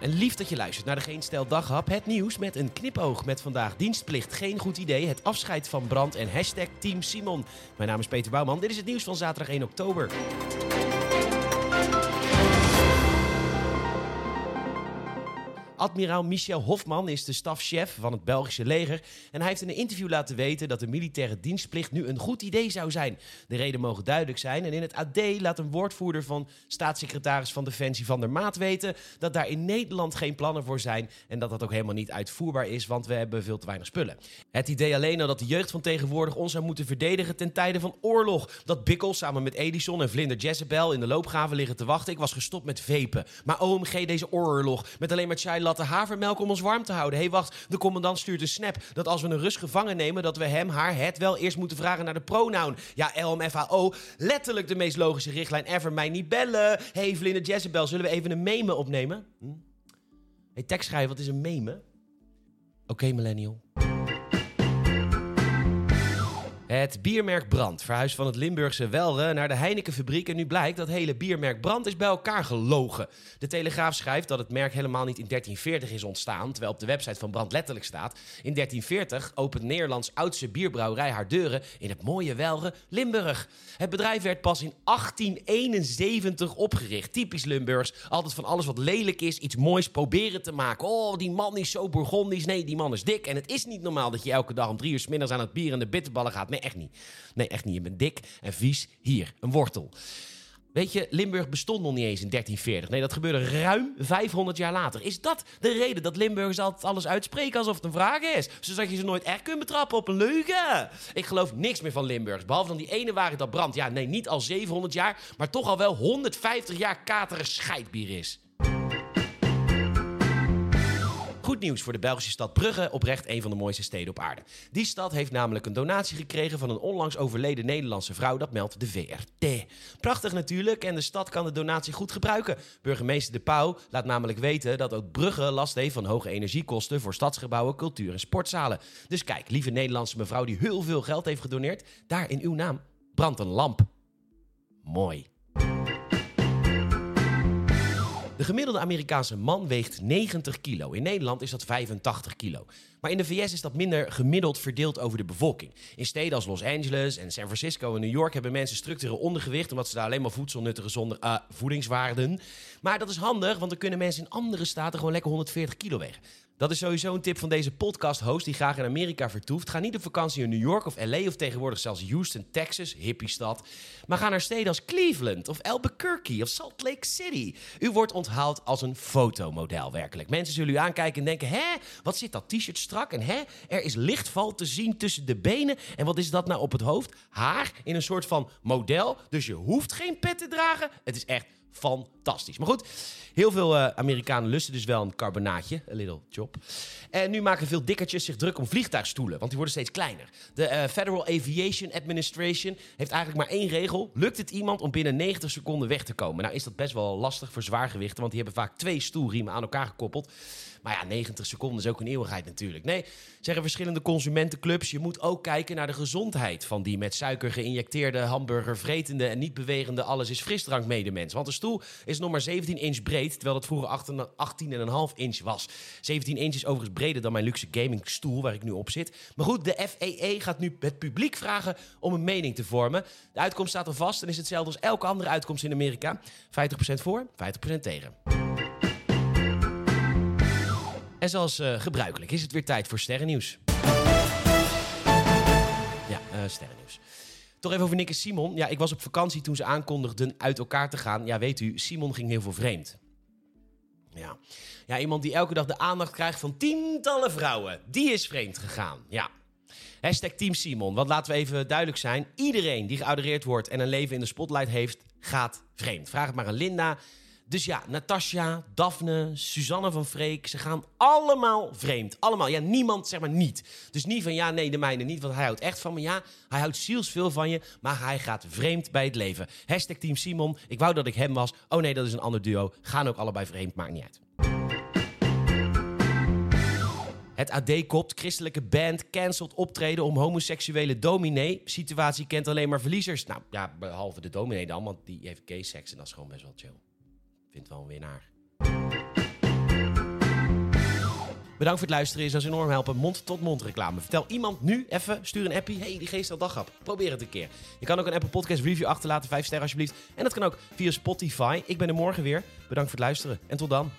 en lief dat je luistert naar de Geen Stel Daghap. Het nieuws met een knipoog met vandaag dienstplicht. Geen goed idee. Het afscheid van Brand en hashtag Team Simon. Mijn naam is Peter Bouwman. Dit is het nieuws van zaterdag 1 oktober. Admiraal Michel Hofman is de stafchef van het Belgische leger. En hij heeft in een interview laten weten dat de militaire dienstplicht nu een goed idee zou zijn. De reden mogen duidelijk zijn. En in het AD laat een woordvoerder van staatssecretaris van Defensie van der Maat weten dat daar in Nederland geen plannen voor zijn. En dat dat ook helemaal niet uitvoerbaar is, want we hebben veel te weinig spullen. Het idee alleen al dat de jeugd van tegenwoordig ons zou moeten verdedigen ten tijde van oorlog. Dat Bikkel samen met Edison en Vlinder Jezebel in de loopgraven liggen te wachten. Ik was gestopt met vepen. Maar OMG, deze oorlog. Met alleen maar chai latte havermelk om ons warm te houden. Hé, hey, wacht, de commandant stuurt een snap dat als we een Rus gevangen nemen, dat we hem, haar, het wel eerst moeten vragen naar de pronoun. Ja, LMFAO, letterlijk de meest logische richtlijn ever. Mij niet bellen. Hey, Vlinder Jezebel, zullen we even een meme opnemen? Hm? Hey, tekstschrijver, wat is een meme? Oké, millennial. Het biermerk Brand verhuist van het Limburgse Welre naar de Heinekenfabriek. En nu blijkt dat hele biermerk Brand is bij elkaar gelogen. De Telegraaf schrijft dat het merk helemaal niet in 1340 is ontstaan. Terwijl op de website van Brand letterlijk staat. In 1340 opent Nederlands oudste bierbrouwerij haar deuren in het mooie Welre, Limburg. Het bedrijf werd pas in 1871 opgericht. Typisch Limburgs. Altijd van alles wat lelijk is, iets moois proberen te maken. Oh, die man is zo Bourgondisch. Nee, die man is dik. En het is niet normaal dat je elke dag om drie uur middags aan het bier en de bitterballen gaat. Nee, echt niet. Nee, echt niet. Je bent dik en vies. Hier, een wortel. Weet je, Limburg bestond nog niet eens in 1340. Nee, dat gebeurde ruim 500 jaar later. Is dat de reden dat Limburgers altijd alles uitspreken alsof het een vraag is? Zodat je ze nooit echt kunt betrappen op een leugen. Ik geloof niks meer van Limburgers. Behalve dan die ene waar dat brandt. Ja, nee, niet al 700 jaar, maar toch al wel 150 jaar kateren scheidbier is. Goed nieuws voor de Belgische stad Brugge, oprecht een van de mooiste steden op aarde. Die stad heeft namelijk een donatie gekregen van een onlangs overleden Nederlandse vrouw, dat meldt de VRT. Prachtig natuurlijk en de stad kan de donatie goed gebruiken. Burgemeester De Pauw laat namelijk weten dat ook Brugge last heeft van hoge energiekosten voor stadsgebouwen, cultuur en sportzalen. Dus kijk, lieve Nederlandse mevrouw die heel veel geld heeft gedoneerd, daar in uw naam brandt een lamp. Mooi. De gemiddelde Amerikaanse man weegt 90 kilo. In Nederland is dat 85 kilo. Maar in de VS is dat minder gemiddeld verdeeld over de bevolking. In steden als Los Angeles en San Francisco en New York hebben mensen structureel ondergewicht, omdat ze daar alleen maar voedsel nuttigen zonder uh, voedingswaarden. Maar dat is handig, want dan kunnen mensen in andere staten gewoon lekker 140 kilo wegen. Dat is sowieso een tip van deze podcast-host die graag in Amerika vertoeft. Ga niet op vakantie in New York of LA of tegenwoordig zelfs Houston, Texas, hippiestad. Maar ga naar steden als Cleveland of Albuquerque of Salt Lake City. U wordt onthaald als een fotomodel, werkelijk. Mensen zullen u aankijken en denken: hè, wat zit dat t-shirt strak? En hè, er is lichtval te zien tussen de benen. En wat is dat nou op het hoofd? Haar in een soort van model. Dus je hoeft geen pet te dragen. Het is echt fantastisch. Maar goed, heel veel uh, Amerikanen lusten dus wel een carbonaatje, een little chop. En nu maken veel dikkertjes zich druk om vliegtuigstoelen, want die worden steeds kleiner. De uh, Federal Aviation Administration heeft eigenlijk maar één regel. Lukt het iemand om binnen 90 seconden weg te komen? Nou is dat best wel lastig voor zwaargewichten, want die hebben vaak twee stoelriemen aan elkaar gekoppeld. Maar ja, 90 seconden is ook een eeuwigheid natuurlijk. Nee, zeggen verschillende consumentenclubs, je moet ook kijken naar de gezondheid van die met suiker geïnjecteerde, hamburger vretende en niet bewegende alles is frisdrank medemens. Want de stoel is nog maar 17 inch breed, terwijl het vroeger 18,5 inch was. 17 inch is overigens breder dan mijn luxe gamingstoel waar ik nu op zit. Maar goed, de FEE gaat nu het publiek vragen om een mening te vormen. De uitkomst staat al vast en is hetzelfde als elke andere uitkomst in Amerika. 50% voor, 50% tegen. En zoals uh, gebruikelijk is het weer tijd voor sterrennieuws. Ja, uh, sterrennieuws. Toch even over Nick Simon. Ja, ik was op vakantie toen ze aankondigden uit elkaar te gaan. Ja, weet u, Simon ging heel veel vreemd. Ja. ja, iemand die elke dag de aandacht krijgt van tientallen vrouwen. Die is vreemd gegaan. Ja. Hashtag Team Simon. Want laten we even duidelijk zijn. Iedereen die geadoreerd wordt en een leven in de spotlight heeft, gaat vreemd. Vraag het maar aan Linda. Dus ja, Natasja, Daphne, Suzanne van Freek, ze gaan allemaal vreemd. Allemaal. Ja, niemand zeg maar niet. Dus niet van ja, nee, de mijne niet, want hij houdt echt van me. Ja, hij houdt zielsveel van je, maar hij gaat vreemd bij het leven. Hashtag Team Simon. Ik wou dat ik hem was. Oh nee, dat is een ander duo. Gaan ook allebei vreemd, maakt niet uit. Het AD kopt christelijke band cancelt optreden om homoseksuele dominee. Situatie kent alleen maar verliezers. Nou ja, behalve de dominee dan, want die heeft gay seks en dat is gewoon best wel chill. Vindt wel een winnaar. Bedankt voor het luisteren. Je zou enorm helpen. Mond-tot-mond reclame. Vertel iemand nu even, stuur een appie. hey, die geest dag gehad. Probeer het een keer. Je kan ook een Apple Podcast review achterlaten. Vijf sterren alsjeblieft. En dat kan ook via Spotify. Ik ben er morgen weer. Bedankt voor het luisteren. En tot dan.